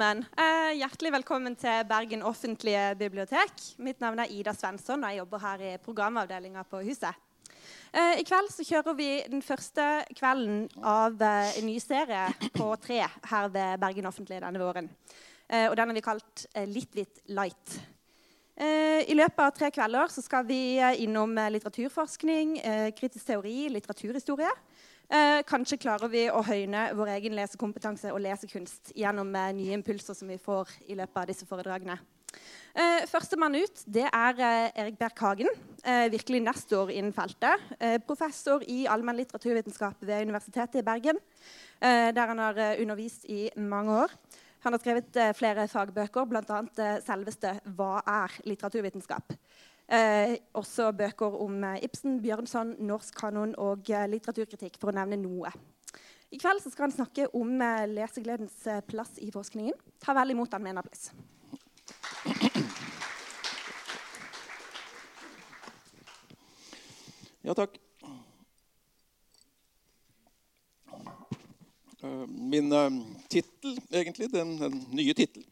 sammen. Eh, hjertelig velkommen til Bergen offentlige bibliotek. Mitt navn er Ida Svensson, og jeg jobber her i programavdelinga på huset. Eh, I kveld så kjører vi den første kvelden av eh, en ny serie på tre her ved Bergen offentlige denne våren. Og den har vi kalt Litt hvitt light. I løpet av tre kvelder så skal vi innom litteraturforskning, kritisk teori, litteraturhistorie. Eh, kanskje klarer vi å høyne vår egen lesekompetanse og lesekunst gjennom eh, nye impulser som vi får i løpet av disse foredragene. Eh, Førstemann ut det er eh, Erik Berg Hagen. Eh, virkelig nestor innen feltet. Eh, professor i allmenn litteraturvitenskap ved Universitetet i Bergen, der han har undervist i mange år. Han har skrevet flere fagbøker, bl.a. Selveste 'Hva er litteraturvitenskap?' Eh, også bøker om eh, Ibsen, Bjørnson, norsk kanon og eh, litteraturkritikk, for å nevne noe. I kveld skal han snakke om eh, lesegledens plass i forskningen. Ta vel imot han med en applaus. Ja, takk. Min tittel, egentlig, den, den nye tittel,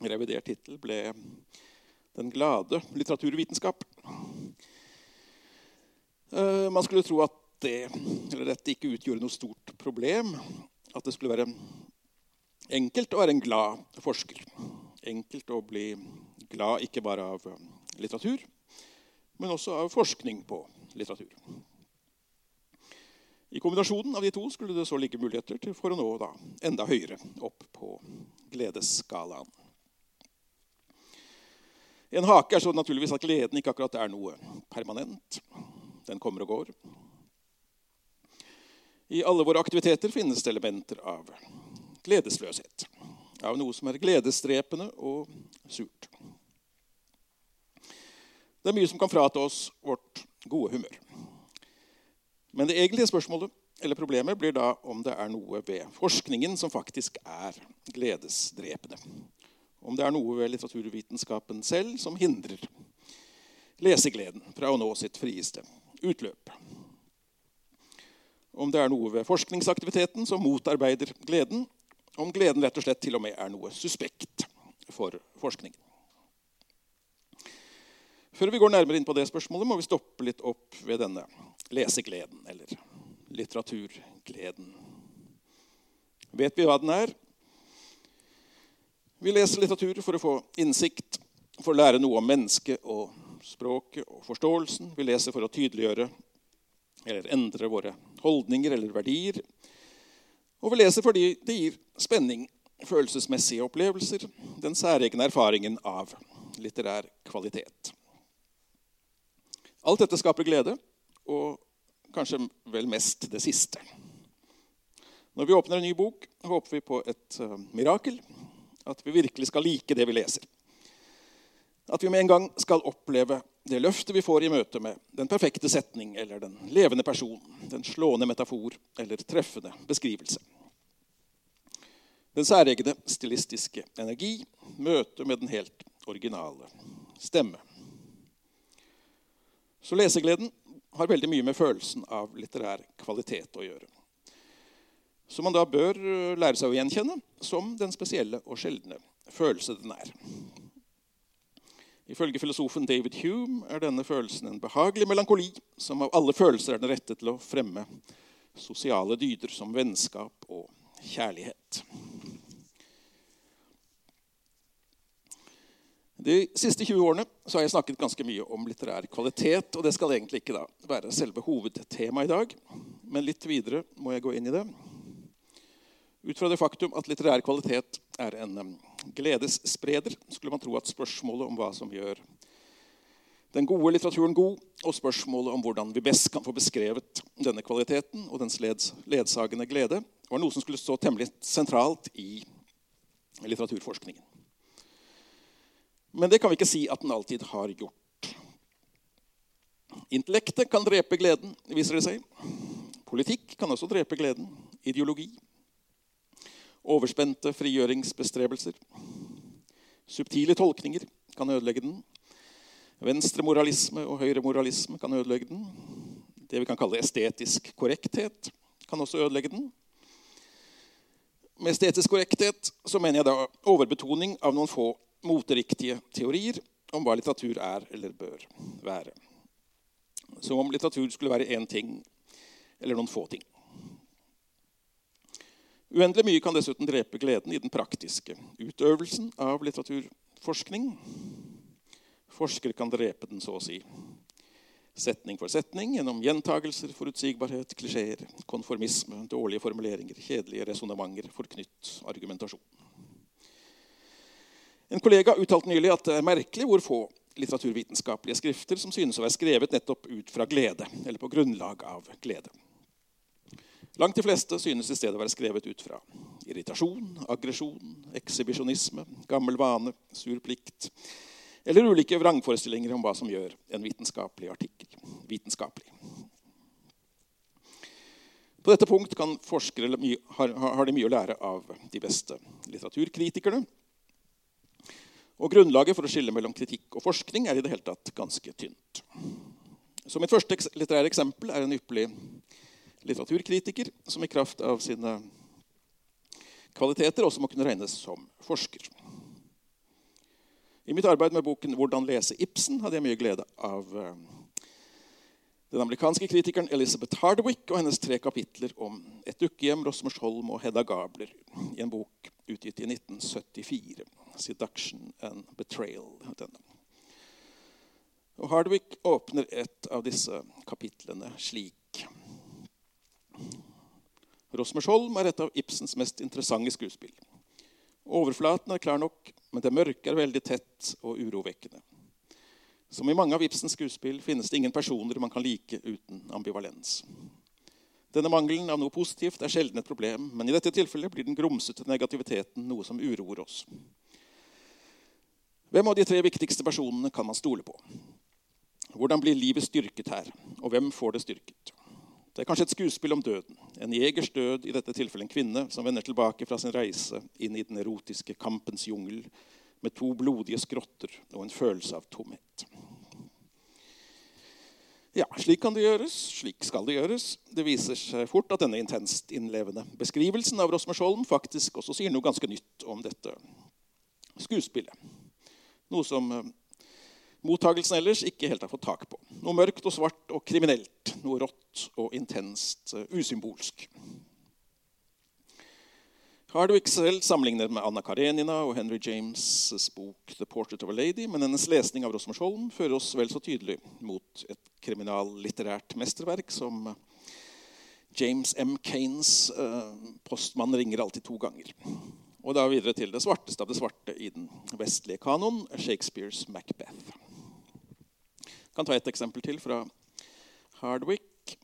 revidert tittel, ble 'Den glade litteraturvitenskap'. Eh, Man skulle tro at det, dette ikke utgjorde noe stort problem. At det skulle være enkelt å være en glad forsker. Enkelt å bli glad ikke bare av litteratur, men også av forskning på litteratur. I kombinasjonen av de to skulle det så ligge muligheter for å nå da, enda høyere opp på gledesskalaen. En hake er så naturligvis at gleden ikke akkurat er noe permanent. Den kommer og går. I alle våre aktiviteter finnes det elementer av gledesløshet. Av noe som er gledesdrepende og surt. Det er mye som kan frata oss vårt gode humør. Men det egentlige spørsmålet eller problemet blir da om det er noe ved forskningen som faktisk er gledesdrepende. Om det er noe ved litteraturvitenskapen selv som hindrer lesegleden fra å nå sitt frieste utløp. Om det er noe ved forskningsaktiviteten som motarbeider gleden. Om gleden rett og slett til og med er noe suspekt for forskningen. Før vi går nærmere inn på det spørsmålet, må vi stoppe litt opp ved denne lesegleden, eller litteraturgleden. Vet vi hva den er? Vi leser litteratur for å få innsikt, for å lære noe om mennesket og språket og forståelsen. Vi leser for å tydeliggjøre eller endre våre holdninger eller verdier. Og vi leser fordi det gir spenning, følelsesmessige opplevelser, den særegne erfaringen av litterær kvalitet. Alt dette skaper glede, og kanskje vel mest det siste. Når vi åpner en ny bok, håper vi på et uh, mirakel. At vi virkelig skal like det vi leser. At vi med en gang skal oppleve det løftet vi får i møte med den perfekte setning eller den levende person, den slående metafor eller treffende beskrivelse. Den særegne stilistiske energi, møte med den helt originale stemme. Så lesegleden har veldig mye med følelsen av litterær kvalitet å gjøre. Som man da bør lære seg å gjenkjenne som den spesielle og sjeldne følelse den er. Ifølge filosofen David Hume er denne følelsen en behagelig melankoli som av alle følelser er den rette til å fremme sosiale dyder som vennskap og kjærlighet. De siste 20 årene så har jeg snakket ganske mye om litterær kvalitet. og Det skal egentlig ikke være selve hovedtemaet i dag, men litt videre må jeg gå inn i det. Ut fra det faktum at litterær kvalitet er en um, gledesspreder, skulle man tro at spørsmålet om hva som gjør den gode litteraturen god, og spørsmålet om hvordan vi best kan få beskrevet denne kvaliteten og dens ledsagende glede, var noe som skulle stå temmelig sentralt i litteraturforskningen. Men det kan vi ikke si at den alltid har gjort. Intellektet kan drepe gleden, viser det seg. Politikk kan også drepe gleden. Ideologi. Overspente frigjøringsbestrebelser. Subtile tolkninger kan ødelegge den. Venstremoralisme og høyremoralisme kan ødelegge den. Det vi kan kalle estetisk korrekthet, kan også ødelegge den. Med estetisk korrekthet så mener jeg da overbetoning av noen få moteriktige teorier om hva litteratur er eller bør være. Som om litteratur skulle være én ting eller noen få ting. Uendelig mye kan dessuten drepe gleden i den praktiske utøvelsen av litteraturforskning. Forskere kan drepe den, så å si, setning for setning gjennom gjentagelser, forutsigbarhet, klisjeer, konformisme, dårlige formuleringer, kjedelige resonnementer, forknytt argumentasjon. En kollega uttalte nylig at det er merkelig hvor få litteraturvitenskapelige skrifter som synes å være skrevet nettopp ut fra glede, eller på grunnlag av glede. Langt de fleste synes i stedet å være skrevet ut fra irritasjon, aggresjon, ekshibisjonisme, gammel vane, sur plikt eller ulike vrangforestillinger om hva som gjør en vitenskapelig artikkel vitenskapelig. På dette punkt kan forskere har, de mye å lære av de beste litteraturkritikerne. Og Grunnlaget for å skille mellom kritikk og forskning er i det hele tatt ganske tynt. Så Mitt første litterære eksempel er en ypperlig litteraturkritiker som i kraft av sine kvaliteter også må kunne regnes som forsker. I mitt arbeid med boken 'Hvordan lese Ibsen' hadde jeg mye glede av eh, den amerikanske kritikeren Elizabeth Hardwick og hennes tre kapitler om et dukkehjem, Rosmersholm og Hedda Gabler i en bok utgitt i 1974. 'Seduction and Betrayal'. Og Hardwick åpner et av disse kapitlene slik. Rosmersholm er et av Ibsens mest interessante skuespill. Overflaten er klar nok, men det mørke er veldig tett og urovekkende. Som i mange av Ibsens skuespill finnes det ingen personer man kan like uten ambivalens. Denne mangelen av noe positivt er sjelden et problem, men i dette tilfellet blir den grumsete negativiteten noe som uroer oss. Hvem av de tre viktigste personene kan man stole på? Hvordan blir livet styrket her, og hvem får det styrket? Det er kanskje et skuespill om døden. En jegers død, i dette tilfellet en kvinne, som vender tilbake fra sin reise inn i den erotiske kampens jungel med to blodige skrotter og en følelse av tomhet. Ja, slik kan det gjøres. Slik skal det gjøres. Det viser seg fort at denne intenst innlevende beskrivelsen av Rosmer Rosmersholm faktisk også sier noe ganske nytt om dette skuespillet. Noe som eh, mottagelsen ellers ikke helt har fått tak på. Noe mørkt og svart og kriminelt. Noe rått og intenst usymbolsk. Har du ikke selv sammenlignet med Anna Karenina og Henry James' bok 'The Portrait of a Lady', men hennes lesning av Rosmersholm fører oss vel så tydelig mot et kriminallitterært mesterverk som James M. Kanes uh, 'Postmann ringer alltid to ganger'. Og da videre til det svarteste av det svarte i den vestlige kanon, Shakespeares 'Macbeth' kan ta et eksempel til fra Hardwick.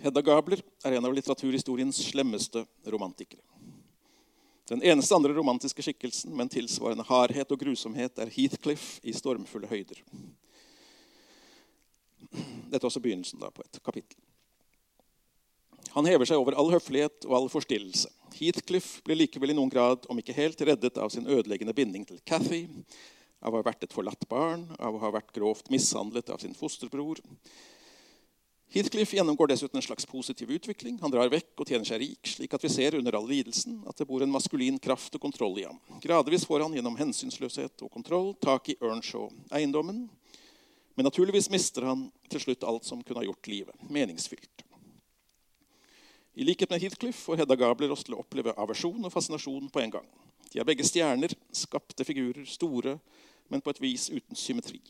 Hedda Gabler er en av litteraturhistoriens slemmeste romantikere. Den eneste andre romantiske skikkelsen med en tilsvarende hardhet og grusomhet er Heathcliff i 'Stormfulle høyder'. Dette er også begynnelsen på et kapittel. Han hever seg over all høflighet og all forstillelse. Heathcliff blir likevel i noen grad, om ikke helt, reddet av sin ødeleggende binding til Cathy, av å ha vært et forlatt barn, av å ha vært grovt mishandlet av sin fosterbror. Heathcliff gjennomgår dessuten en slags positiv utvikling. Han drar vekk og tjener seg rik, slik at vi ser under all lidelsen at det bor en maskulin kraft og kontroll i ham. Gradvis får han gjennom hensynsløshet og kontroll tak i Earnshaw-eiendommen. Men naturligvis mister han til slutt alt som kunne ha gjort livet meningsfylt. I likhet med Heathcliff får Hedda Gabler oss til å oppleve aversjon og fascinasjon på en gang. De er begge stjerner, skapte figurer, store, men på et vis uten symmetri.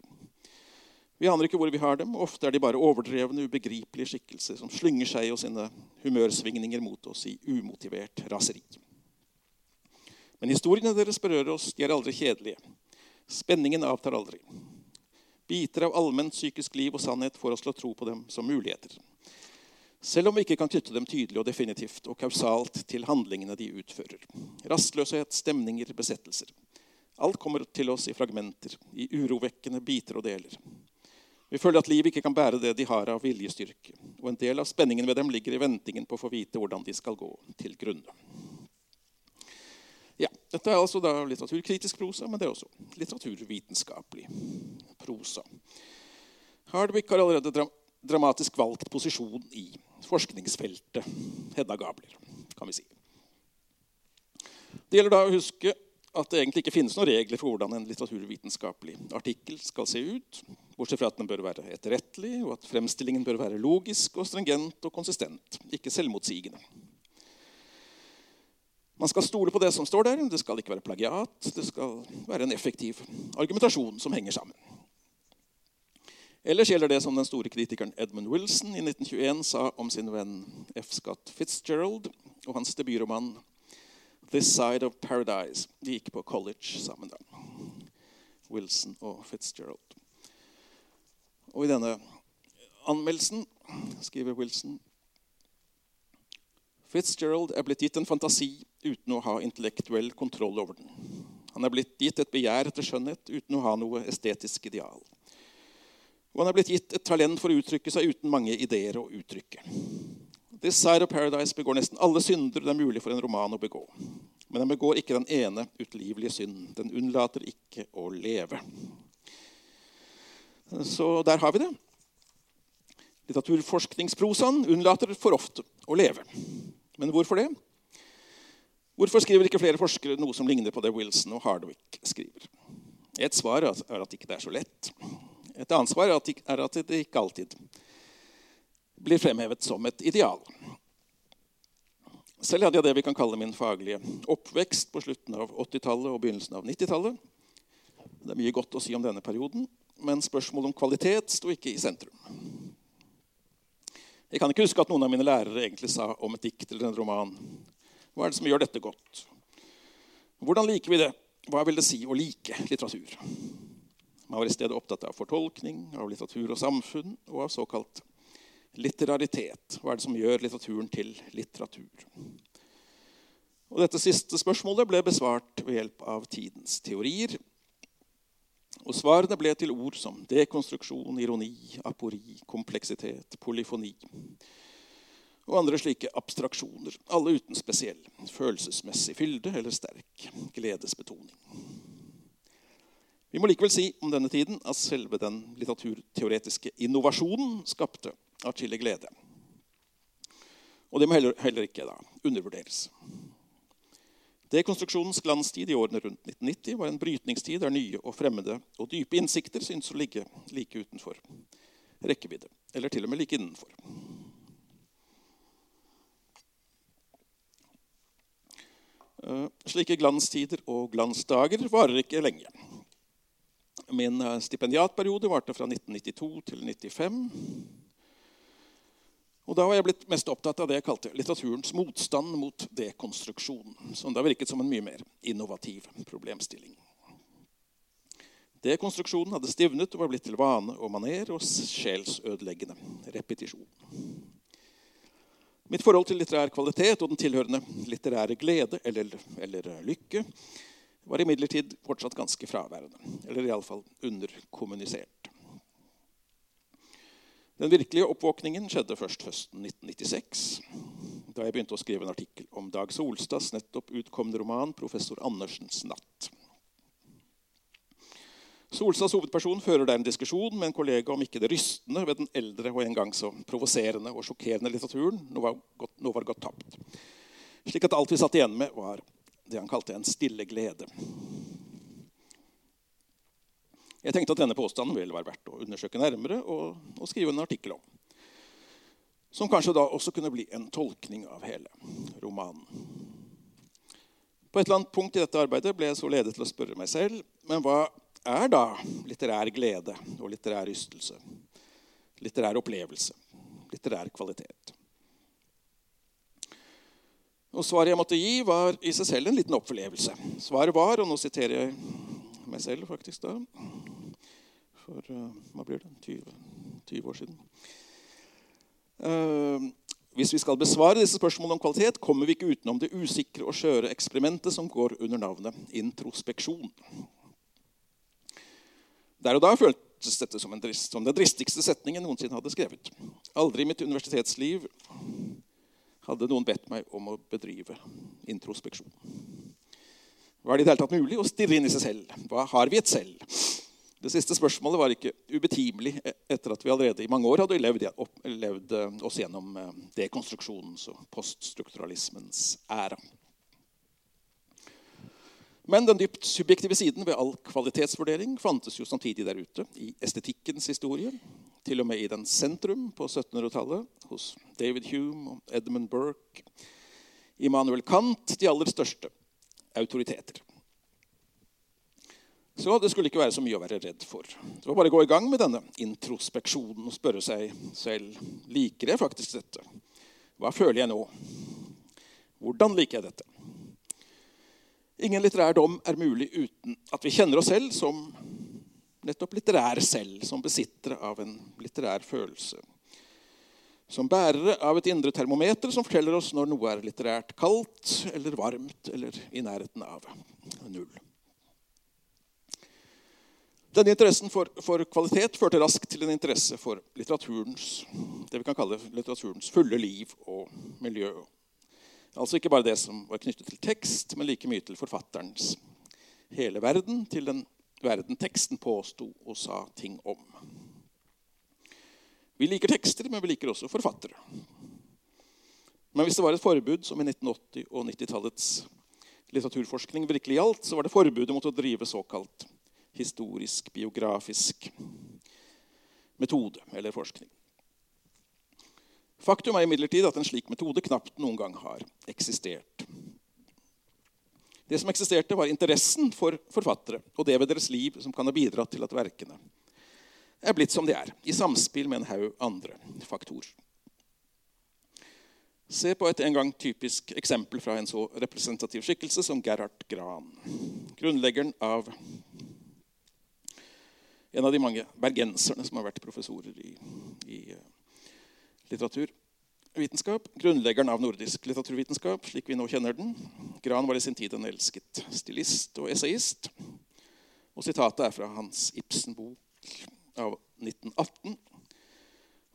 Vi aner ikke hvor vi har dem, ofte er de bare overdrevne, ubegripelige skikkelser som slynger seg og sine humørsvingninger mot oss i umotivert raseri. Men historiene deres berører oss, de er aldri kjedelige. Spenningen avtar aldri. Biter av allment psykisk liv og sannhet får oss til å tro på dem som muligheter. Selv om vi ikke kan knytte dem tydelig og definitivt og kausalt til handlingene de utfører. Rastløshet, stemninger, besettelser. Alt kommer til oss i fragmenter, i urovekkende biter og deler. Vi føler at livet ikke kan bære det de har av viljestyrke. Og en del av spenningen ved dem ligger i ventingen på å få vite hvordan de skal gå til grunne. Ja, Dette er altså da litteraturkritisk prosa, men det er også litteraturvitenskapelig prosa. Hardwick har allerede dramatisk valgt posisjon i forskningsfeltet Hedda Gabler, kan vi si. Det gjelder da å huske at det egentlig ikke finnes noen regler for hvordan en litteraturvitenskapelig artikkel skal se ut, bortsett fra at den bør være etterrettelig, og at fremstillingen bør være logisk og stringent og konsistent, ikke selvmotsigende. Man skal stole på det som står der. Det skal ikke være plagiat. Det skal være en effektiv argumentasjon som henger sammen. Ellers gjelder det som den store kritikeren Edmund Wilson i 1921 sa om sin venn F. Scott Fitzgerald og hans debutroman 'This Side of Paradise'. De gikk på college sammen, da. Wilson og Fitzgerald. Og i denne anmeldelsen skriver Wilson Fitzgerald er blitt gitt en fantasi uten å ha intellektuell kontroll over den. Han er blitt gitt et begjær etter skjønnhet uten å ha noe estetisk ideal. Og han er blitt gitt et talent for å uttrykke seg uten mange ideer å uttrykke. This Side of Paradise begår nesten alle synder det er mulig for en roman å begå. Men den begår ikke den ene utlivelige synd. Den unnlater ikke å leve. Så der har vi det. Litteraturforskningsprosaen unnlater for ofte å leve. Men hvorfor det? Hvorfor skriver ikke flere forskere noe som ligner på det Wilson og Hardwick skriver? Et svar er at det ikke er så lett. Et annet svar er at det ikke alltid blir fremhevet som et ideal. Selv hadde jeg det vi kan kalle min faglige oppvekst på slutten av 80-tallet og begynnelsen av 90-tallet. Det er mye godt å si om denne perioden, men spørsmålet om kvalitet sto ikke i sentrum. Jeg kan ikke huske at noen av mine lærere egentlig sa om et dikt eller en roman hva er det som gjør dette godt? Hvordan liker vi det? Hva vil det si å like litteratur? Man var i stedet opptatt av fortolkning, av litteratur og samfunn og av såkalt litteraritet. Hva er det som gjør litteraturen til litteratur? Og Dette siste spørsmålet ble besvart ved hjelp av tidens teorier. Og Svarene ble til ord som dekonstruksjon, ironi, apori, kompleksitet, polyfoni og andre slike abstraksjoner, alle uten spesiell følelsesmessig fylde eller sterk gledesbetoning. Vi må likevel si om denne tiden at selve den litteraturteoretiske innovasjonen skapte atskillig glede. Og det må heller, heller ikke da undervurderes. Dekonstruksjonens glanstid i årene rundt 1990 var en brytningstid der nye og fremmede og dype innsikter syntes å ligge like utenfor rekkevidde, eller til og med like innenfor. Eh, slike glanstider og glansdager varer ikke lenge. Min eh, stipendiatperiode varte fra 1992 til 1995. Og Da var jeg blitt mest opptatt av det jeg kalte litteraturens motstand mot dekonstruksjon, som da virket som en mye mer innovativ problemstilling. Dekonstruksjonen hadde stivnet og var blitt til vane og maner og sjelsødeleggende repetisjon. Mitt forhold til litterær kvalitet og den tilhørende litterære glede eller, eller lykke var imidlertid fortsatt ganske fraværende. Eller iallfall underkommunisert. Den virkelige oppvåkningen skjedde først høsten 1996, da jeg begynte å skrive en artikkel om Dag Solstads nettopp utkomne roman 'Professor Andersens natt'. Solstads hovedperson fører der en diskusjon med en kollega om ikke det rystende ved den eldre og en gang så provoserende og sjokkerende litteraturen nå var, gått, nå var gått tapt. Slik at alt vi satt igjen med, var det han kalte en stille glede. Jeg tenkte at denne påstanden ville være verdt å undersøke nærmere og, og skrive en artikkel om. Som kanskje da også kunne bli en tolkning av hele romanen. På et eller annet punkt i dette arbeidet ble jeg så ledet til å spørre meg selv men hva er da litterær glede og litterær ystelse. Litterær opplevelse. Litterær kvalitet. Og Svaret jeg måtte gi, var i seg selv en liten opplevelse. Svaret var, og nå siterer jeg meg selv faktisk da For uh, hva blir det? 20, 20 år siden. Uh, hvis vi skal besvare disse spørsmålene om kvalitet, kommer vi ikke utenom det usikre og skjøre eksperimentet som går under navnet introspeksjon. Der og da føltes dette som, drist, som den dristigste setningen noensinne hadde skrevet. Aldri i mitt universitetsliv hadde noen bedt meg om å bedrive introspeksjon. Var det i det hele tatt mulig å stirre inn i seg selv? Hva har vi et selv? Det siste spørsmålet var ikke ubetimelig etter at vi allerede i mange år hadde levd, opp, levd eh, oss gjennom eh, dekonstruksjonens og poststrukturalismens æra. Men den dypt subjektive siden ved all kvalitetsvurdering fantes jo samtidig der ute, i estetikkens historie. Til og med i den sentrum på 1700-tallet, hos David Hume og Edmund Burke. Immanuel Kant, de aller største autoriteter. Så det skulle ikke være så mye å være redd for. Det var bare å gå i gang med denne introspeksjonen og spørre seg selv liker jeg faktisk dette. Hva føler jeg nå? Hvordan liker jeg dette? Ingen litterær dom er mulig uten at vi kjenner oss selv som nettopp litterære selv, som besittere av en litterær følelse. Som bærere av et indre termometer som forteller oss når noe er litterært kaldt eller varmt eller i nærheten av null. Denne interessen for, for, kvalitet førte raskt til en interesse for litteraturens det vi kan kalle litteraturens fulle liv og miljø. Altså ikke bare det som var knyttet til tekst, men like mye til forfatterens hele verden, til den verden teksten påsto og sa ting om. Vi liker tekster, men vi liker også forfattere. Men hvis det var et forbud som i 1980- og 90-tallets litteraturforskning virkelig gjaldt, så var det forbudet mot å drive såkalt historisk, biografisk metode eller forskning. Faktum er imidlertid at en slik metode knapt noen gang har eksistert. Det som eksisterte, var interessen for forfattere og det ved deres liv som kan ha bidratt til at verkene er blitt som de er, i samspill med en haug andre faktorer. Se på et en gang typisk eksempel fra en så representativ skikkelse som Gerhard Gran. Grunnleggeren av en av de mange bergenserne som har vært professorer i, i litteraturvitenskap. Grunnleggeren av nordisk litteraturvitenskap, slik vi nå kjenner den. Gran var i sin tid en elsket stilist og essayist. Og sitatet er fra hans Ibsen-bok av 1918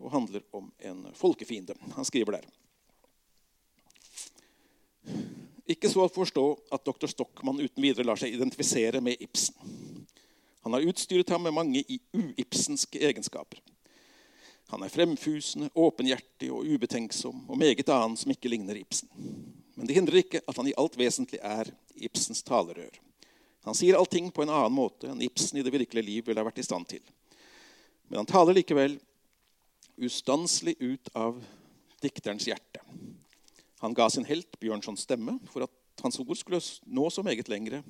og handler om en folkefiende. Han skriver der. Ikke så å forstå at dr. Stockmann uten videre lar seg identifisere med Ibsen. Han har utstyret ham med mange uibsenske egenskaper. Han er fremfusende, åpenhjertig og ubetenksom og meget annet som ikke ligner Ibsen. Men det hindrer ikke at han i alt vesentlig er Ibsens talerør. Han sier allting på en annen måte enn Ibsen i det virkelige liv ville ha vært i stand til. Men han taler likevel ustanselig ut av dikterens hjerte. Han ga sin helt Bjørnsons stemme for at hans ord skulle nå så meget lengre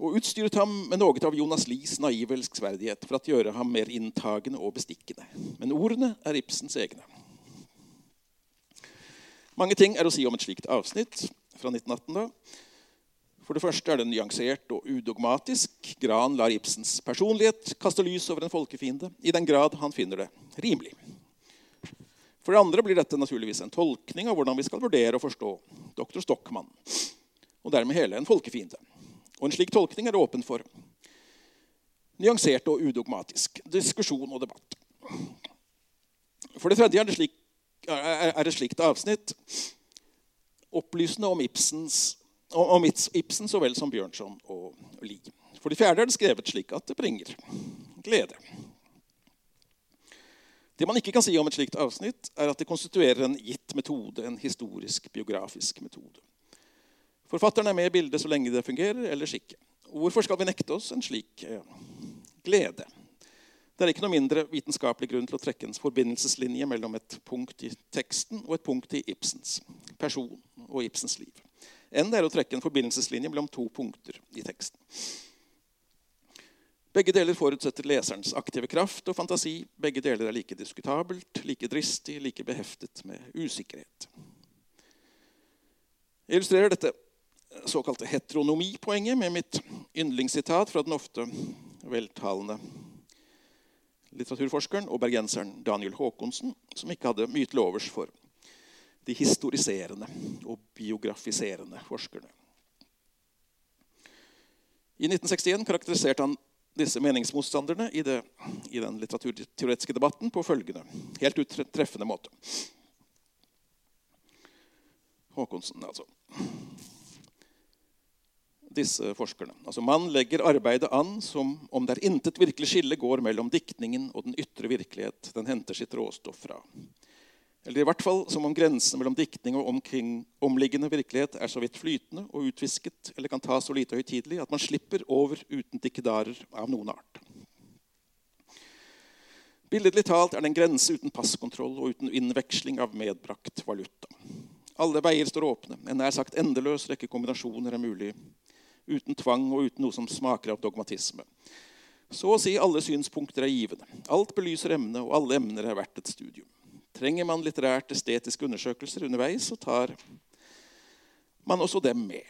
og utstyret ham med noe av Jonas Lies naive elskverdighet for å gjøre ham mer inntagende og bestikkende. Men ordene er Ibsens egne. Mange ting er å si om et slikt avsnitt fra 1918. da. For det første er det nyansert og udogmatisk. Gran lar Ibsens personlighet kaste lys over en folkefiende i den grad han finner det rimelig. For det andre blir dette naturligvis en tolkning av hvordan vi skal vurdere og forstå dr. Stockmann, og dermed hele en folkefiende. Og En slik tolkning er åpen for nyansert og udogmatisk diskusjon og debatt. For det tredje er det, slik, er et slikt avsnitt opplysende om, Ibsens, om Ibsen så vel som Bjørnson og Lie. For det fjerde er det skrevet slik at det bringer glede. Det man ikke kan si om et slikt avsnitt, er at det konstituerer en gitt metode, en historisk, biografisk metode. Forfatteren er med i bildet så lenge det fungerer, ellers ikke. Hvorfor skal vi nekte oss en slik eh, glede? Det er ikke noe mindre vitenskapelig grunn til å trekke en forbindelseslinje mellom et punkt i teksten og et punkt i Ibsens person og Ibsens liv enn det er å trekke en forbindelseslinje mellom to punkter i teksten. Begge deler forutsetter leserens aktive kraft og fantasi. Begge deler er like diskutabelt, like dristig, like beheftet med usikkerhet. Jeg illustrerer dette såkalte heteronomipoenget med mitt yndlingssitat fra den ofte veltalende litteraturforskeren og bergenseren Daniel Haakonsen, som ikke hadde mye til overs for de historiserende og biografiserende forskerne. I 1961 karakteriserte han disse meningsmotstanderne i, det, i den litteraturteoretiske debatten på følgende helt uttreffende måte. Haakonsen, altså. Disse forskerne. Altså Man legger arbeidet an som om der intet virkelig skille går mellom diktningen og den ytre virkelighet den henter sitt råstoff fra. Eller i hvert fall som om grensen mellom diktning og omkring omliggende virkelighet er så vidt flytende og utvisket eller kan tas så lite høytidelig at man slipper over uten dikkedarer av noen art. Billedlig talt er det en grense uten passkontroll og uten innveksling av medbrakt valuta. Alle veier står åpne. En nær sagt endeløs rekke kombinasjoner er mulig. Uten tvang og uten noe som smaker av dogmatisme. Så å si alle synspunkter er givende. Alt belyser emnet, og alle emner er verdt et studium. Trenger man litterært estetiske undersøkelser underveis, så tar man også dem med.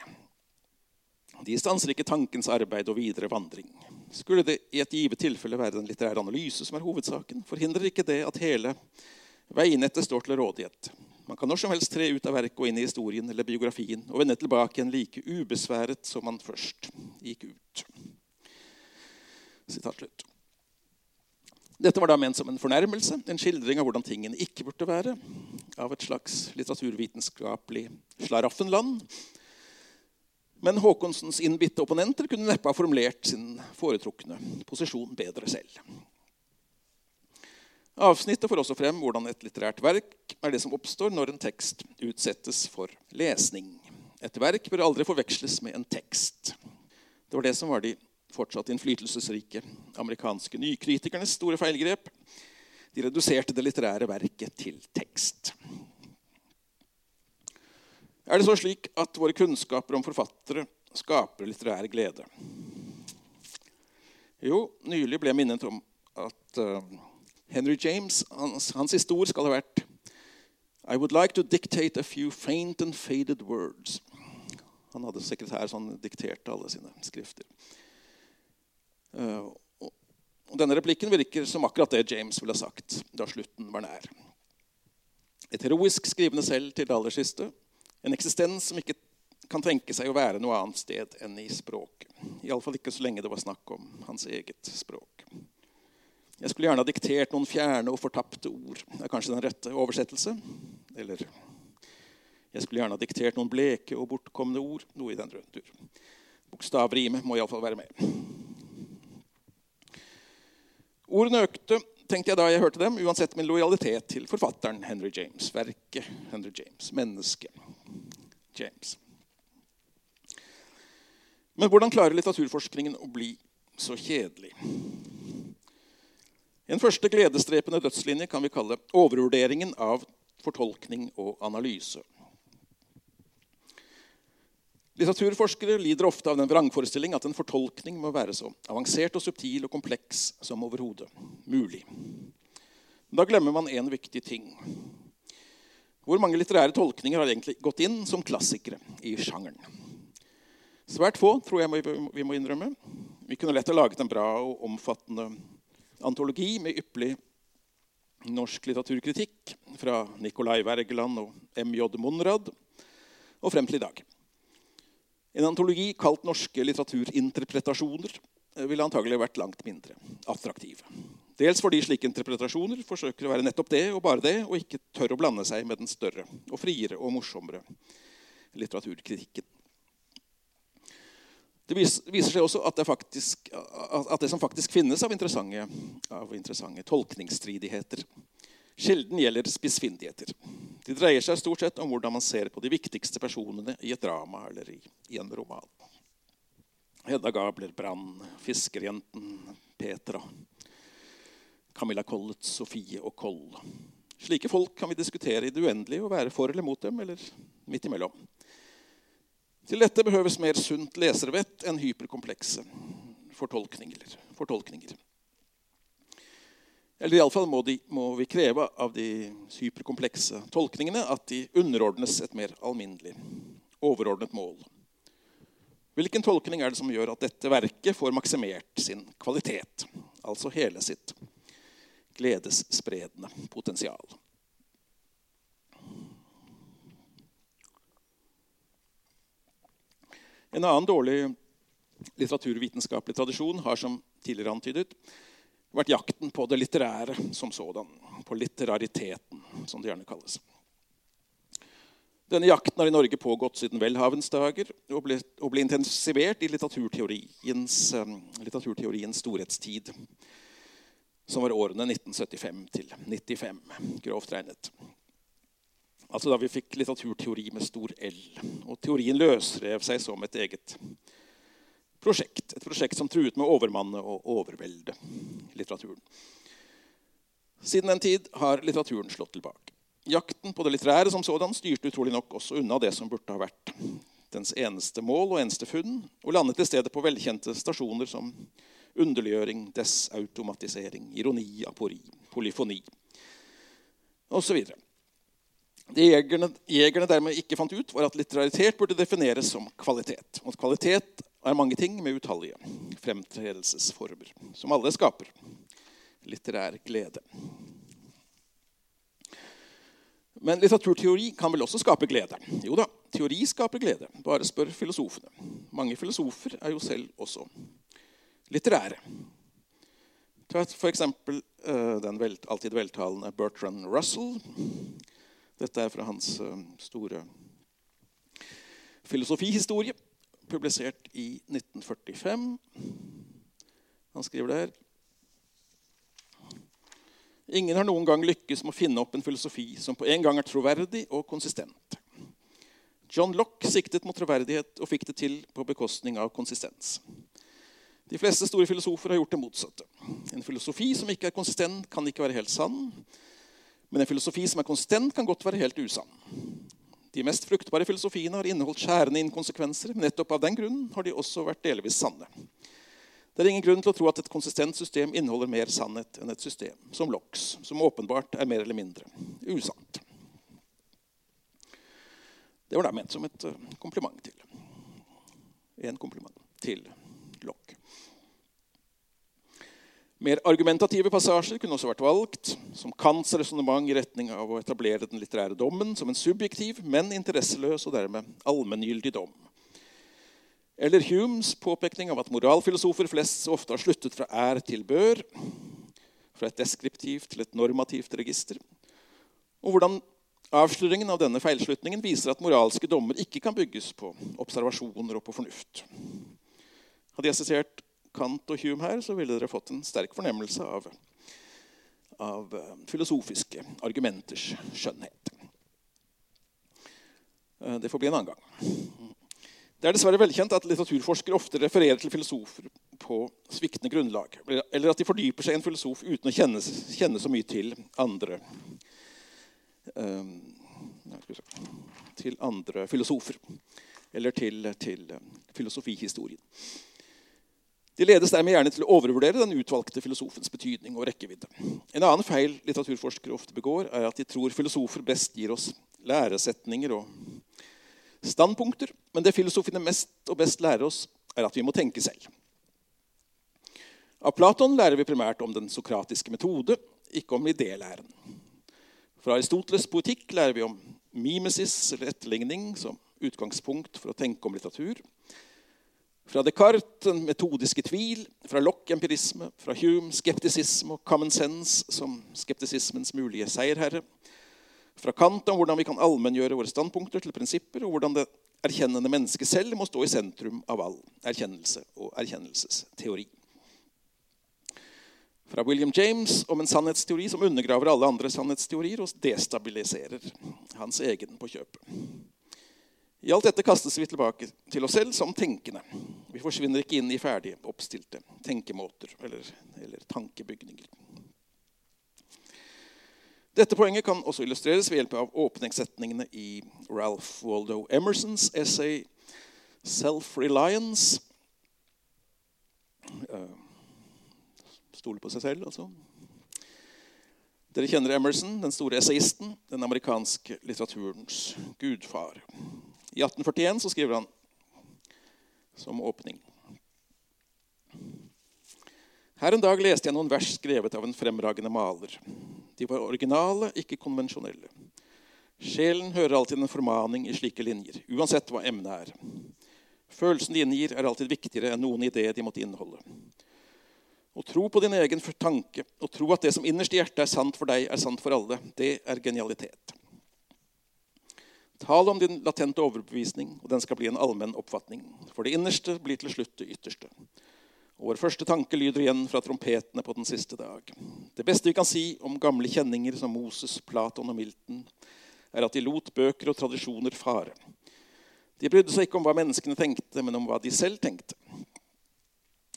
De stanser ikke tankens arbeid og videre vandring. Skulle det i et givet tilfelle være den litterære analyse som er hovedsaken, forhindrer ikke det at hele veinettet står til rådighet. Man kan når som helst tre ut av verket og inn i historien eller biografien og vende tilbake igjen like ubesværet som man først gikk ut. Slutt. Dette var da ment som en fornærmelse, en skildring av hvordan tingene ikke burde være, av et slags litteraturvitenskapelig slaraffenland. Men Haakonsens innbitte opponenter kunne neppe ha formulert sin foretrukne posisjon bedre selv. Avsnittet får også frem hvordan et litterært verk er det som oppstår når en tekst utsettes for lesning. Et verk bør aldri forveksles med en tekst. Det var det som var de fortsatt innflytelsesrike amerikanske nykritikernes store feilgrep. De reduserte det litterære verket til tekst. Er det så slik at våre kunnskaper om forfattere skaper litterær glede? Jo, nylig ble jeg minnet om at uh, Henry James, hans, hans siste ord skal ha vært I would like to dictate a few faint and faded words. Han hadde sekretær som dikterte alle sine skrifter. Uh, og denne replikken virker som akkurat det James ville ha sagt da slutten var nær. Et heroisk skrivende selv til det aller siste. En eksistens som ikke kan tenke seg å være noe annet sted enn i språket. Iallfall ikke så lenge det var snakk om hans eget språk. Jeg skulle gjerne ha diktert noen fjerne og fortapte ord. Det er kanskje den rette oversettelse. Eller jeg skulle gjerne ha diktert noen bleke og bortkomne ord. Noe i den tur. Bokstavrimet må iallfall være med. Ordene økte, tenkte jeg da jeg hørte dem, uansett min lojalitet til forfatteren Henry James. Verket Henry James. Mennesket James. Men hvordan klarer litteraturforskningen å bli så kjedelig? En første gledesdrepende dødslinje kan vi kalle overvurderingen av fortolkning og analyse. Litteraturforskere lider ofte av den vrangforestilling at en fortolkning må være så avansert og subtil og kompleks som overhodet mulig. Da glemmer man én viktig ting. Hvor mange litterære tolkninger har egentlig gått inn som klassikere i sjangeren? Svært få, tror jeg vi må innrømme. Vi kunne lett ha laget en bra og omfattende antologi med ypperlig norsk litteraturkritikk fra Nicolai Wergeland og M.J. Monrad og frem til i dag. En antologi kalt 'Norske litteraturinterpretasjoner' ville antagelig vært langt mindre attraktiv. Dels fordi slike interpretasjoner forsøker å være nettopp det og bare det, og ikke tør å blande seg med den større og friere og morsommere litteraturkritikken. Det viser seg også at det, faktisk, at det som faktisk finnes av interessante, av interessante tolkningsstridigheter, sjelden gjelder spissfindigheter. De dreier seg stort sett om hvordan man ser på de viktigste personene i et drama eller i, i en roman. Hedda Gabler, Brann, Fiskerjenten, Petra, Camilla Collett, Sofie og Koll. Slike folk kan vi diskutere i det uendelige og være for eller mot dem, eller midt imellom. Til dette behøves mer sunt leservett enn hyperkomplekse fortolkninger. fortolkninger. Eller iallfall må, må vi kreve av de hyperkomplekse tolkningene at de underordnes et mer alminnelig, overordnet mål. Hvilken tolkning er det som gjør at dette verket får maksimert sin kvalitet? Altså hele sitt gledesspredende potensial. En annen dårlig litteraturvitenskapelig tradisjon har som tidligere antydet, vært jakten på det litterære som sådan. På litterariteten, som det gjerne kalles. Denne jakten har i Norge pågått siden velhavens dager og ble, og ble intensivert i litteraturteoriens, um, litteraturteoriens storhetstid, som var årene 1975 til 95, grovt regnet. Altså da vi fikk litteraturteori med stor L. Og teorien løsrev seg som et eget prosjekt. Et prosjekt som truet med å overmanne og overvelde litteraturen. Siden den tid har litteraturen slått tilbake. Jakten på det litterære som sådan styrte utrolig nok også unna det som burde ha vært dens eneste mål og eneste funn, og landet i stedet på velkjente stasjoner som underliggjøring, desautomatisering, ironi, apori, polyfoni osv. Det jegerne, jegerne dermed ikke fant ut, var at litteraritet burde defineres som kvalitet. Og at kvalitet er mange ting med utallige fremtredelsesformer, som alle skaper litterær glede. Men litteraturteori kan vel også skape glede? Jo da, teori skaper glede. Bare spør filosofene. Mange filosofer er jo selv også litterære. Ta f.eks. Eh, den alltid veltalende Bertrand Russell. Dette er fra hans uh, store filosofihistorie, publisert i 1945. Han skriver der Ingen har noen gang lykkes med å finne opp en filosofi som på en gang er troverdig og konsistent. John Lock siktet mot troverdighet og fikk det til på bekostning av konsistens. De fleste store filosofer har gjort det motsatte. En filosofi som ikke er konsistent, kan ikke være helt sann. Men en filosofi som er konsistent, kan godt være helt usann. De mest fruktbare filosofiene har inneholdt skjærende inkonsekvenser, men nettopp av den grunnen har de også vært delvis sanne. Det er ingen grunn til å tro at et konsistent system inneholder mer sannhet enn et system som LOX, som åpenbart er mer eller mindre usant. Det var da ment som et eh, kompliment til. En kompliment til Lock. Mer argumentative passasjer kunne også vært valgt, som Kants resonnement i retning av å etablere den litterære dommen som en subjektiv, men interesseløs og dermed allmenngyldig dom. Eller Humes påpekning av at moralfilosofer flest så ofte har sluttet fra er til bør, fra et deskriptivt til et normativt register, og hvordan avsløringen av denne feilslutningen viser at moralske dommer ikke kan bygges på observasjoner og på fornuft. Hadde jeg sitert Kant og Hume her, så ville dere fått en sterk fornemmelse av, av eh, filosofiske argumenters skjønnhet. Eh, det får bli en annen gang. Det er dessverre velkjent at litteraturforskere ofte refererer til filosofer på sviktende grunnlag, eller at de fordyper seg i en filosof uten å kjenne, kjenne så mye til andre um, til andre filosofer. Eller til, til filosofihistorien. De ledes dermed gjerne til å overvurdere den utvalgte filosofens betydning og rekkevidde. En annen feil litteraturforskere ofte begår, er at de tror filosofer best gir oss læresetninger og standpunkter, men det filosofene mest og best lærer oss, er at vi må tenke selv. Av Platon lærer vi primært om den sokratiske metode, ikke om idélæren. Fra Aristoteles' poetikk lærer vi om mimesis, eller etterligning, som utgangspunkt for å tenke om litteratur. Fra Descartes den metodiske tvil, fra Lock empirisme, fra Hume skeptisisme og common sense som skeptisismens mulige seierherre, fra Kant om hvordan vi kan allmenngjøre våre standpunkter til prinsipper, og hvordan det erkjennende mennesket selv må stå i sentrum av all erkjennelse og erkjennelsesteori. Fra William James om en sannhetsteori som undergraver alle andre sannhetsteorier og destabiliserer hans egen på kjøpet. I alt dette kastes vi tilbake til oss selv som tenkende. Vi forsvinner ikke inn i ferdige, oppstilte tenkemåter eller, eller tankebygninger. Dette poenget kan også illustreres ved hjelp av åpningssetningene i Ralph Waldo Emersons essay 'Self-Reliance'. Uh, Stole på seg selv, altså. Dere kjenner Emerson, den store essayisten, den amerikanske litteraturens gudfar. I 1841 så skriver han som åpning Her en dag leste jeg noen vers skrevet av en fremragende maler. De var originale, ikke konvensjonelle. Sjelen hører alltid en formaning i slike linjer, uansett hva emnet er. Følelsen de inngir, er alltid viktigere enn noen idé de måtte inneholde. Å tro på din egen tanke og tro at det som innerst i hjertet er sant for deg, er sant for alle, det er genialitet. Tal om din latente overbevisning, og den skal bli en allmenn oppfatning. For det innerste blir til slutt det ytterste. Og vår første tanke lyder igjen fra trompetene på den siste dag. Det beste vi kan si om gamle kjenninger som Moses, Platon og Milton, er at de lot bøker og tradisjoner fare. De brydde seg ikke om hva menneskene tenkte, men om hva de selv tenkte.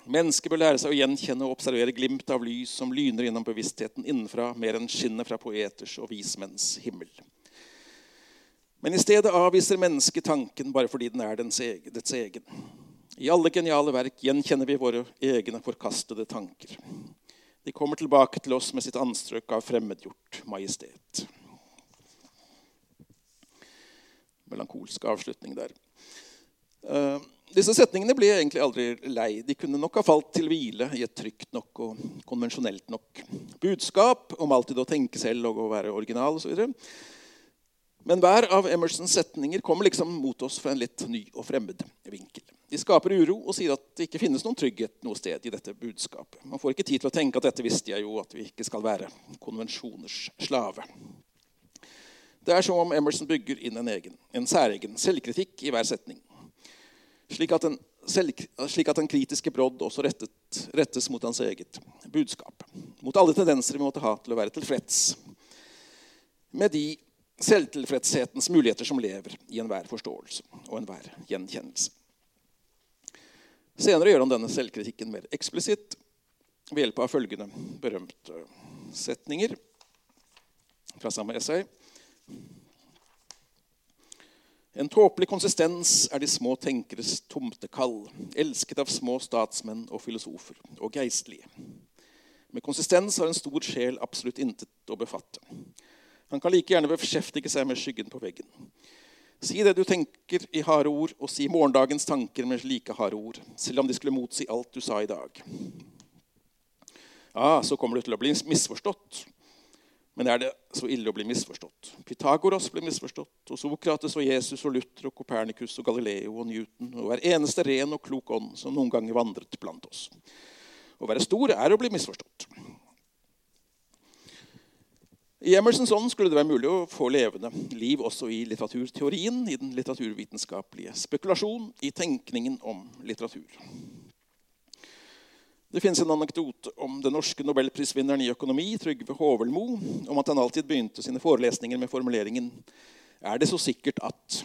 Mennesket bør lære seg å gjenkjenne og observere glimt av lys som lyner gjennom bevisstheten innenfra, mer enn skinnet fra poeters og vismenns himmel. Men i stedet avviser mennesket tanken bare fordi den er dets egen. I alle geniale verk gjenkjenner vi våre egne forkastede tanker. De kommer tilbake til oss med sitt anstrøk av fremmedgjort majestet. Melankolsk avslutning der. Uh, disse setningene ble egentlig aldri lei. De kunne nok ha falt til hvile i et trygt nok og konvensjonelt nok budskap om alltid å tenke selv og å være original osv. Men hver av Emersons setninger kommer liksom mot oss fra en litt ny og fremmed vinkel. De skaper uro og sier at det ikke finnes noen trygghet noe sted i dette budskapet. Man får ikke tid til å tenke at dette visste jeg jo, at vi ikke skal være konvensjoners slave. Det er som om Emerson bygger inn en egen, en særegen selvkritikk i hver setning. Slik at, den, selv, slik at den kritiske brodd også rettet, rettes mot hans eget budskap. Mot alle tendenser vi måtte ha til å være tilfreds med de selvtilfredshetens muligheter som lever i enhver forståelse og enhver gjenkjennelse. Senere gjør han denne selvkritikken mer eksplisitt ved hjelp av følgende berømte setninger fra samme essay. En tåpelig konsistens er de små tenkeres tomtekall, elsket av små statsmenn og filosofer og geistlige. Med konsistens har en stor sjel absolutt intet å befatte. Han kan like gjerne beskjeftige seg med skyggen på veggen. Si det du tenker i harde ord, og si morgendagens tanker med like harde ord, selv om de skulle motsi alt du sa i dag. Ja, så kommer du til å bli misforstått. Men er det så ille å bli misforstått? Pythagoras ble misforstått, og Sokrates og Jesus og Luther og Kopernikus og Galileo og Newton og hver eneste ren og klok ånd som noen ganger vandret blant oss. Å være stor er å bli misforstått. I Emersons ånd skulle det være mulig å få levende liv også i litteraturteorien, i den litteraturvitenskapelige spekulasjon, i tenkningen om litteratur. Det finnes en anekdote om den norske nobelprisvinneren i økonomi, Trygve Hovelmo, om at han alltid begynte sine forelesninger med formuleringen 'Er det så sikkert at?'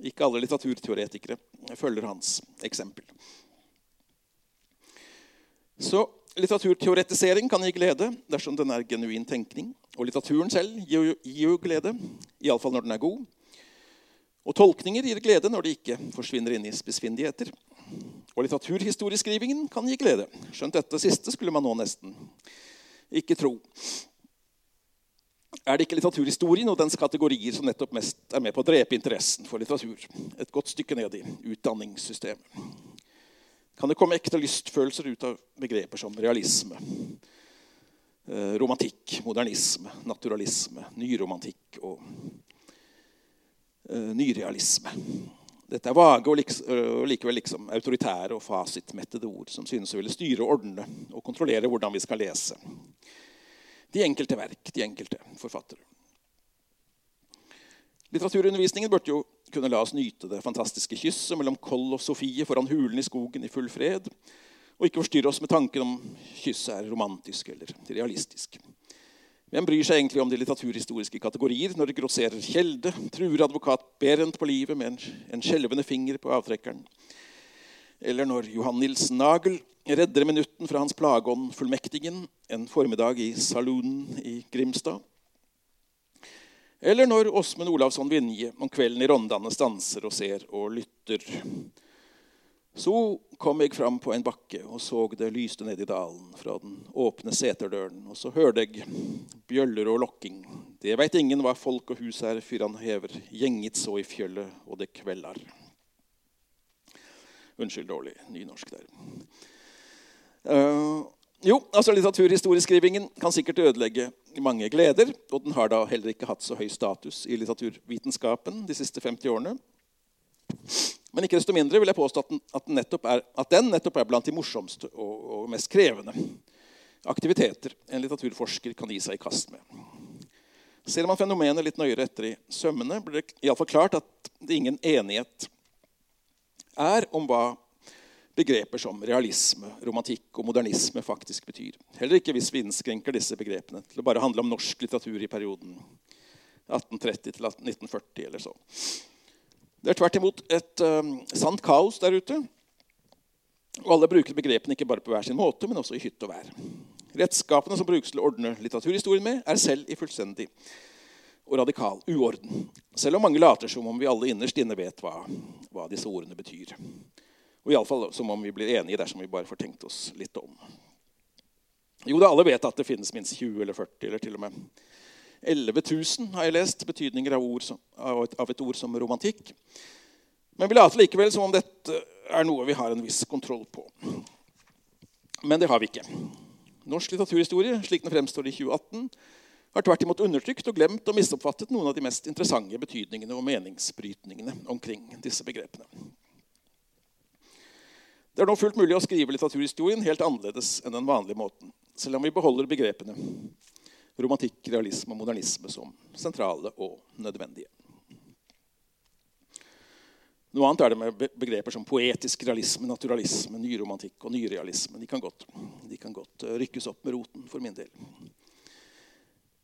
Ikke alle litteraturteoretikere følger hans eksempel. Så litteraturteoretisering kan gi glede dersom den er genuin tenkning. Og litteraturen selv gir jo glede, iallfall når den er god. Og tolkninger gir glede når de ikke forsvinner inn i spissfindigheter. Og litteraturhistorieskrivingen kan gi glede. Skjønt dette siste skulle man nå nesten ikke tro. Er det ikke litteraturhistorien og dens kategorier som nettopp mest er med på å drepe interessen for litteratur? Et godt stykke ned i utdanningssystemet. Kan det komme ekte lystfølelser ut av begreper som realisme, romantikk, modernisme, naturalisme, nyromantikk og uh, nyrealisme. Dette er vage og likevel liksom autoritære og fasitmettede ord som synes å ville styre og ordne og kontrollere hvordan vi skal lese de enkelte verk, de enkelte forfattere. Litteraturundervisningen burde jo kunne la oss nyte det fantastiske kysset mellom Koll og Sofie foran hulen i skogen i full fred, og ikke forstyrre oss med tanken om kysset er romantisk eller realistisk. Hvem bryr seg egentlig om de litteraturhistoriske kategorier når det grosserer Kjelde, truer advokat Berent på livet med en, en skjelvende finger på avtrekkeren? Eller når Johan Nilsen Nagel redder minutten fra hans plageånd fullmektigen en formiddag i saloonen i Grimstad? Eller når Åsmund Olavsson Vinje om kvelden i Rondane stanser og ser og lytter så kom jeg fram på en bakke og så det lyste ned i dalen fra den åpne seterdøren. Og så hørte jeg bjøller og lokking. Det veit ingen hva folk og hus er, fyr han hever Gjenget så i fjøllet, og det kveldar. Unnskyld dårlig nynorsk der. Uh, jo, altså Litteraturhistorieskrivingen kan sikkert ødelegge mange gleder. Og den har da heller ikke hatt så høy status i litteraturvitenskapen de siste 50 årene. Men ikke desto mindre vil jeg påstå at den, at den, nettopp, er, at den nettopp er blant de morsomste og, og, mest krevende aktiviteter en litteraturforsker kan gi seg i kast med. Ser man fenomenet litt nøyere etter i sømmene, blir det iallfall klart at det ingen enighet er om hva begreper som realisme, romantikk og modernisme faktisk betyr. Heller ikke hvis vi innskrenker disse begrepene til å bare handle om norsk litteratur i perioden 1830 til 1940 eller så. Det er tvert imot et um, sant kaos der ute. Og alle bruker begrepene ikke bare på hver sin måte, men også i hytt og vær. Redskapene som brukes til å ordne litteraturhistorien med, er selv i fullstendig og radikal uorden. Selv om mange later som om vi alle innerst inne vet hva, hva disse ordene betyr. Og iallfall som om vi blir enige dersom vi bare får tenkt oss litt om. Jo, da alle vet at det finnes minst 20 eller 40 eller til og med 11 000 har jeg lest betydninger av, som, av, et, ord som romantikk. Men vi later likevel som om dette er noe vi har en viss kontroll på. Men det har vi ikke. Norsk litteraturhistorie, slik den fremstår i 2018, har tvert imot undertrykt og glemt og misoppfattet noen av de mest interessante betydningene og meningsbrytningene omkring disse begrepene. Det er nå fullt mulig å skrive litteraturhistorien helt annerledes enn den vanlige måten, selv om vi beholder begrepene romantikk, realisme og modernisme som sentrale og nødvendige. Noe annet er det med begreper som poetisk realisme, naturalisme, nyromantikk og nyrealisme. De kan, godt, de kan godt eh, rykkes opp med roten for min del.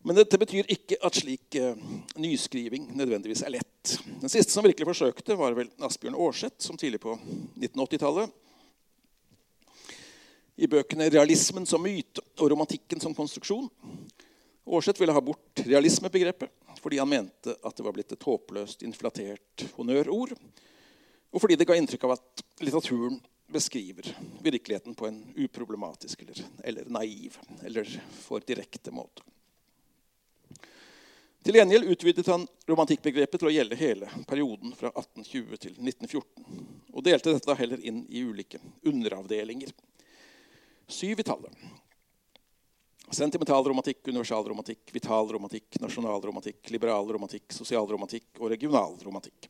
Men dette betyr ikke at slik uh, nyskriving nødvendigvis er lett. Den siste som virkelig forsøkte, var vel Asbjørn Aarseth, som tidlig på 1980-tallet i bøkene 'Realismen som myte' og 'Romantikken som konstruksjon' Aarseth ville ha bort realismebegrepet fordi han mente at det var blitt et håpløst inflatert honnørord, og fordi det ga inntrykk av at litteraturen beskriver virkeligheten på en uproblematisk eller, eller naiv eller for direkte måte. Til gjengjeld utvidet han romantikkbegrepet til å gjelde hele perioden fra 1820 til 1914. Og delte dette heller inn i ulike underavdelinger. Syv i tallet. Sentimentalromantikk, universalromantikk, vitalromantikk, nasjonalromantikk, liberalromantikk, sosialromantikk og regionalromantikk.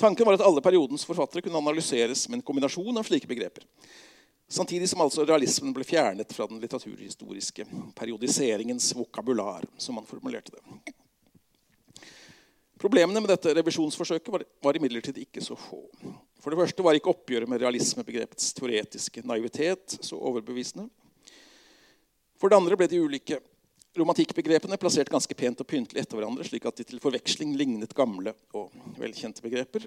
Tanken var at alle periodens forfattere kunne analyseres med en kombinasjon av slike begreper. Samtidig som altså realismen ble fjernet fra den litteraturhistoriske periodiseringens vokabular, som man formulerte det. Problemene med dette revisjonsforsøket var, var imidlertid ikke så få. For det første var ikke oppgjøret med realismebegrepets teoretiske naivitet så overbevisende. For det andre ble de ulike romantikkbegrepene plassert ganske pent og pyntelig etter hverandre, slik at de til forveksling lignet gamle og velkjente begreper.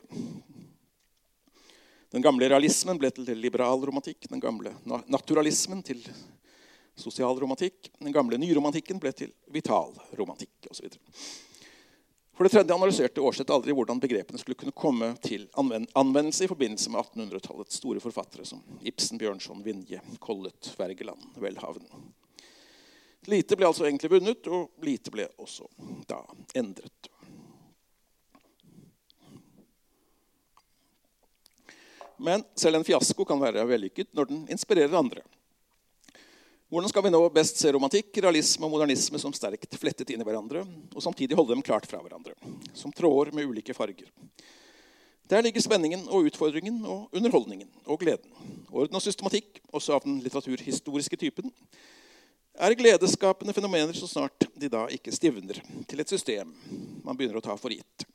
Den gamle realismen ble til liberal romantikk, den gamle naturalismen til sosial romantikk, Den gamle nyromantikken ble til vital romantikk osv. For det tredje analyserte Aarseth aldri hvordan begrepene skulle kunne komme til anvendelse i forbindelse med 1800-tallets store forfattere som Ibsen, Bjørnson, Vinje, Collett, Wergeland, Welhaven. Lite ble altså egentlig vunnet, og lite ble også da endret. Men selv en fiasko kan være vellykket når den inspirerer andre. Hvordan skal vi nå best se romantikk, realisme og modernisme som sterkt flettet inn i hverandre, og samtidig holde dem klart fra hverandre, som tråder med ulike farger? Der ligger spenningen og utfordringen og underholdningen og gleden. Orden og systematikk, også av den litteraturhistoriske typen, er gledesskapende fenomener så snart de da ikke stivner til et system man begynner å ta for gitt.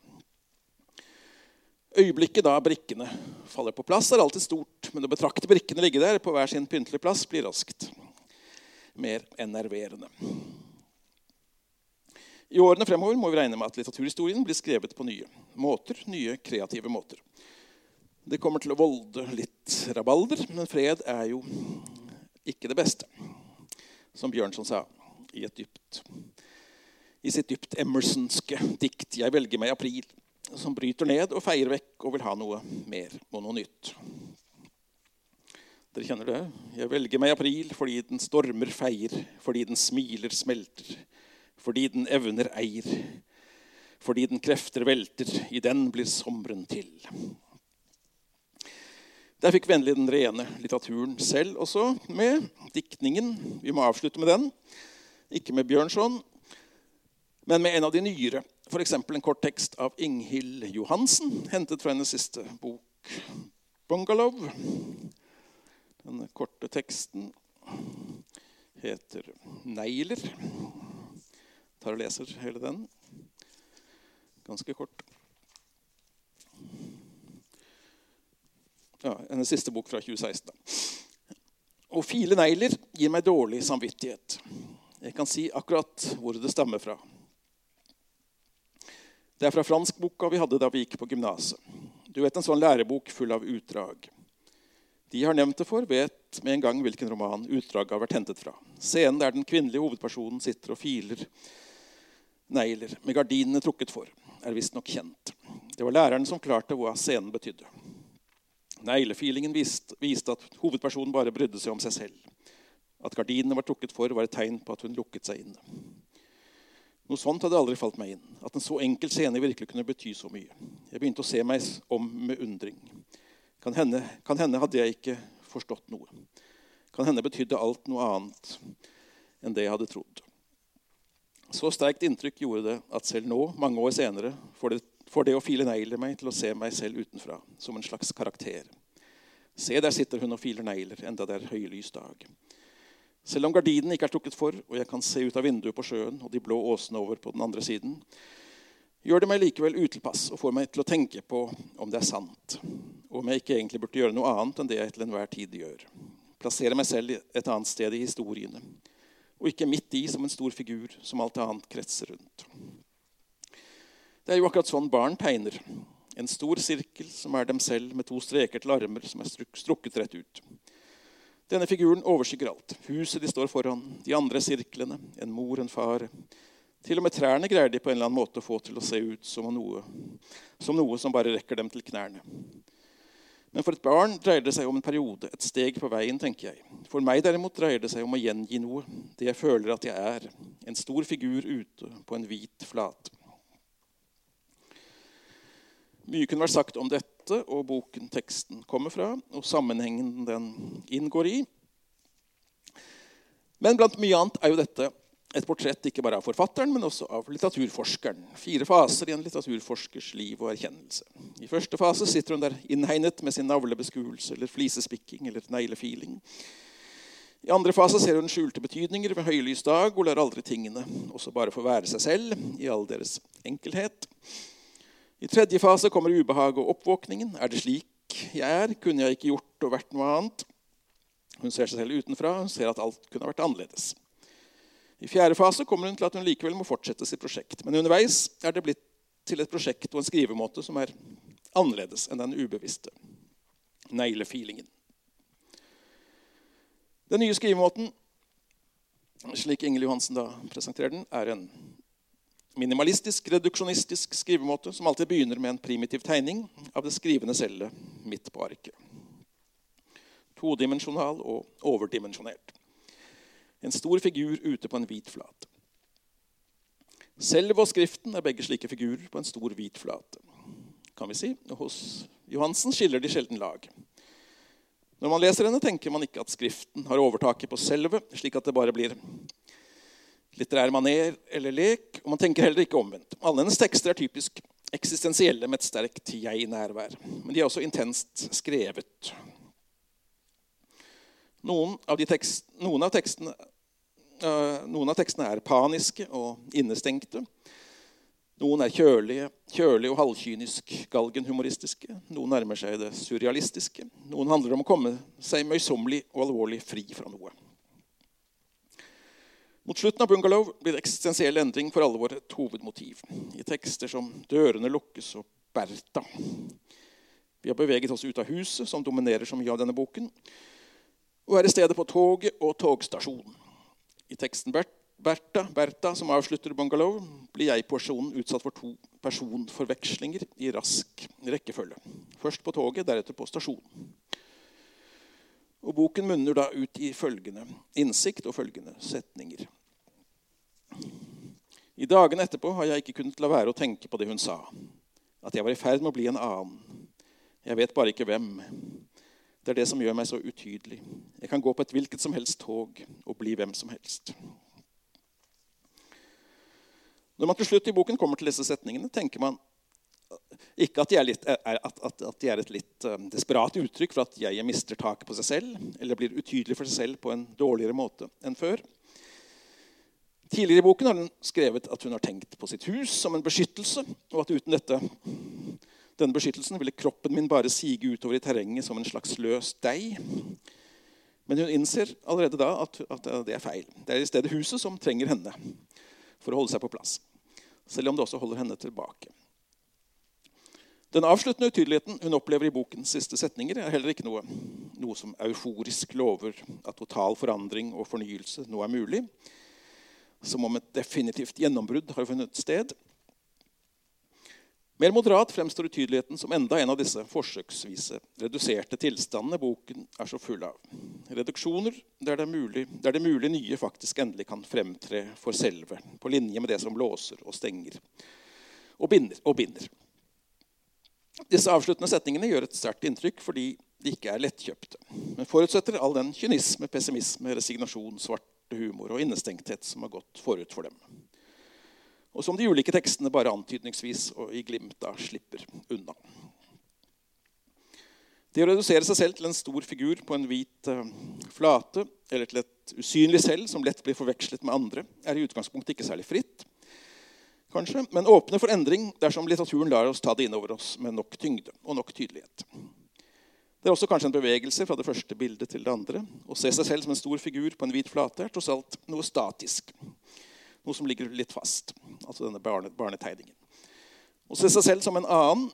Øyeblikket da brikkene faller på plass, er alltid stort. Men å betrakte brikkene ligge der på hver sin pyntelige plass blir raskt mer enerverende. I årene fremover må vi regne med at litteraturhistorien blir skrevet på nye måter. nye kreative måter. Det kommer til å volde litt rabalder, men fred er jo ikke det beste. Som Bjørnson sa i, dypt, i sitt dypt emersonske dikt 'Jeg velger meg april' som bryter ned og feier vekk og vil ha noe mer og noe nytt. Dere kjenner det? Jeg velger meg april fordi den stormer feier, fordi den smiler smelter, fordi den evner eier, fordi den krefter velter, i den blir sommeren til. Der fikk vennlig den rene litteraturen selv også med. Diktningen. Vi må avslutte med den. Ikke med Bjørnson, men med en av de nyere F.eks. en kort tekst av Inghild Johansen, hentet fra hennes siste bok 'Bungalow'. Denne korte teksten heter 'Negler'. tar og leser hele den. Ganske kort. Ja, Hennes siste bok fra 2016. Å file negler gir meg dårlig samvittighet. Jeg kan si akkurat hvor det stammer fra. Det er fra franskboka vi hadde da vi gikk på gymnaset. Du vet en sånn lærebok full av utdrag. De har nevnt det for, vet med en gang hvilken roman utdraget har vært hentet fra. Scenen der den kvinnelige hovedpersonen sitter og filer negler med gardinene trukket for, er visstnok kjent. Det var læreren som klarte hva scenen betydde. Neglefilingen viste, at hovedpersonen bare brydde seg om seg selv. At gardinene var trukket for, var et tegn på at hun lukket seg inne. Noe sånt hadde aldri falt meg inn. At en så enkel scene virkelig kunne bety så mye. Jeg begynte å se meg om med undring. Kan hende, kan hende hadde jeg ikke forstått noe. Kan hende betydde alt noe annet enn det jeg hadde trodd. Så sterkt inntrykk gjorde det at selv nå, mange år senere, får det, får det å file negler meg til å se meg selv utenfra, som en slags karakter. Se, der sitter hun og filer negler, enda det er høylys dag. Selv om gardinen ikke er trukket for, og jeg kan se ut av vinduet på sjøen og de blå åsene over på den andre siden, gjør det meg likevel utilpass og får meg til å tenke på om det er sant, og om jeg ikke egentlig burde gjøre noe annet enn det jeg til enhver tid gjør. Plassere meg selv et annet sted i historiene, og ikke midt i som en stor figur som alt annet kretser rundt. Det er jo akkurat sånn barn tegner. En stor sirkel som er dem selv, med to streker til armer som er strukket rett ut. Denne figuren overskygger alt. Huset de står foran, de andre sirklene, en mor, en far. Til og med trærne greier de på en eller annen måte å få til å se ut som noe som, noe som bare rekker dem til knærne. Men for et barn dreier det seg om en periode, et steg på veien. tenker jeg. For meg derimot dreier det seg om å gjengi noe, det jeg føler at jeg er. En stor figur ute på en hvit flate. Mye kunne vært sagt om dette og boken teksten kommer fra, og sammenhengen den inngår i. Men blant mye annet er jo dette et portrett ikke bare av forfatteren, men også av litteraturforskeren. Fire faser i en litteraturforskers liv og erkjennelse. I første fase sitter hun der innhegnet med sin navlebeskuelse eller flisespikking eller neglefiling. I andre fase ser hun skjulte betydninger ved høylys dag og lar aldri tingene også bare få være seg selv i all deres enkelhet. I tredje fase kommer ubehaget og oppvåkningen. Er det slik jeg er? Kunne jeg ikke gjort og vært noe annet? Hun ser seg selv utenfra. Hun ser at alt kunne vært annerledes. I fjerde fase kommer hun til at hun likevel må fortsette sitt prosjekt. Men underveis er det blitt til et prosjekt og en skrivemåte som er annerledes enn den ubevisste neglefeelingen. Den nye skrivemåten, slik Ingel Johansen da presenterer den, er en minimalistisk, reduksjonistisk skrivemåte som alltid begynner med en primitiv tegning av det skrivende cellet midt på arket. Todimensjonal og overdimensjonert. En stor figur ute på en hvit flate. Selv og skriften er begge slike figurer på en stor, hvit flate. kan vi si. Hos Johansen skiller de sjelden lag. Når man leser henne, tenker man ikke at skriften har overtaket på selve, slik at det bare blir litterær maner eller lek. Og man tenker heller ikke omvendt. Alle hennes tekster er typisk eksistensielle med et sterkt jeg-nærvær. Men de er også intenst skrevet. Noen av, tekst, noen, av tekstene, øh, noen, av tekstene, er paniske og innestengte. Noen er kjølige, kjølige og halvkynisk galgenhumoristiske. Noen nærmer seg det surrealistiske. Noen handler om å komme seg møysommelig og alvorlig fri fra noe. Mot slutten av Bungalow blir det eksistensiell endring for alvor et hovedmotiv. I tekster som 'Dørene lukkes' og 'Bertha'. Vi har beveget oss ut av huset, som dominerer så mye av denne boken, og er i stedet på toget og togstasjonen. I teksten Bertha, Bertha, som avslutter bungalow, blir jeg-personen utsatt for to personforvekslinger i rask rekkefølge. Først på toget, deretter på stasjonen. Og Boken munner da ut i følgende innsikt og følgende setninger. I dagene etterpå har jeg ikke kunnet la være å tenke på det hun sa. At jeg var i ferd med å bli en annen. Jeg vet bare ikke hvem. Det er det som gjør meg så utydelig. Jeg kan gå på et hvilket som helst tog og bli hvem som helst. Når man til slutt i boken kommer til disse setningene, tenker man ikke at de er, litt, at, at, at de er et litt um, desperat uttrykk for at jeg mister taket på seg selv eller blir utydelig for seg selv på en dårligere måte enn før. Tidligere i boken har hun skrevet at hun har tenkt på sitt hus som en beskyttelse, og at uten dette, denne beskyttelsen ville kroppen min bare sige utover i terrenget som en slags løs deig. Men hun innser allerede da at, at det er feil. Det er i stedet huset som trenger henne for å holde seg på plass. Selv om det også holder henne tilbake. Den avsluttende utydeligheten hun opplever i bokens siste setninger, er heller ikke noe, noe som euforisk lover at total forandring og fornyelse nå er mulig. Som om et definitivt gjennombrudd har funnet sted. Mer moderat fremstår utydeligheten som enda en av disse forsøksvise reduserte tilstandene boken er så full av. Reduksjoner der det, mulig, der det mulig nye faktisk endelig kan fremtre for selve, på linje med det som blåser og stenger og binder. Og binder. Disse avsluttende setningene gjør et sterkt inntrykk fordi de ikke er lettkjøpte, men forutsetter all den kynisme, pessimisme, resignasjon, svarte humor og innestengthet som har gått forut for dem. Og som de ulike tekstene bare antydningsvis og i glimt av slipper unna. Det å redusere seg selv til en stor figur på en hvit uh, flate, eller til et usynlig selv som lett blir forvekslet med andre, er i utgangspunktet ikke særlig fritt kanskje, men åpne for endring dersom litteraturen lar oss ta det innover oss med nok tyngde og nok tydelighet. Det er også kanskje en bevegelse fra det første bildet til det andre. Å se seg selv som en stor figur på en hvit flate er tross alt noe statisk. Noe som ligger litt fast. Altså denne barne, barnetegningen. Å se seg selv som en annen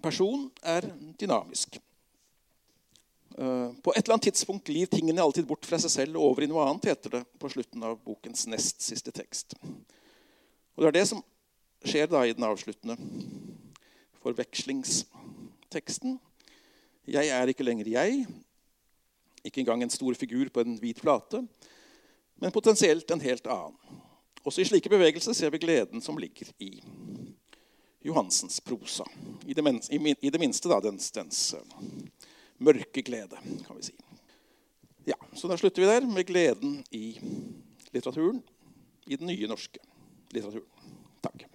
person er dynamisk. Eh, på et eller annet tidspunkt glir tingene alltid bort fra seg selv og over i noe annet, heter det på slutten av bokens nest siste tekst. Og Det er det som skjer da i den avsluttende forvekslingsteksten. Jeg er ikke lenger jeg, ikke engang en stor figur på en hvit plate, men potensielt en helt annen. Også i slike bevegelser ser vi gleden som ligger i Johansens prosa. I det, minste da, dens, dens uh, mørke glede, kan vi si. Ja, Så da slutter vi der med gleden i litteraturen i den nye norske litteraturen. Takk.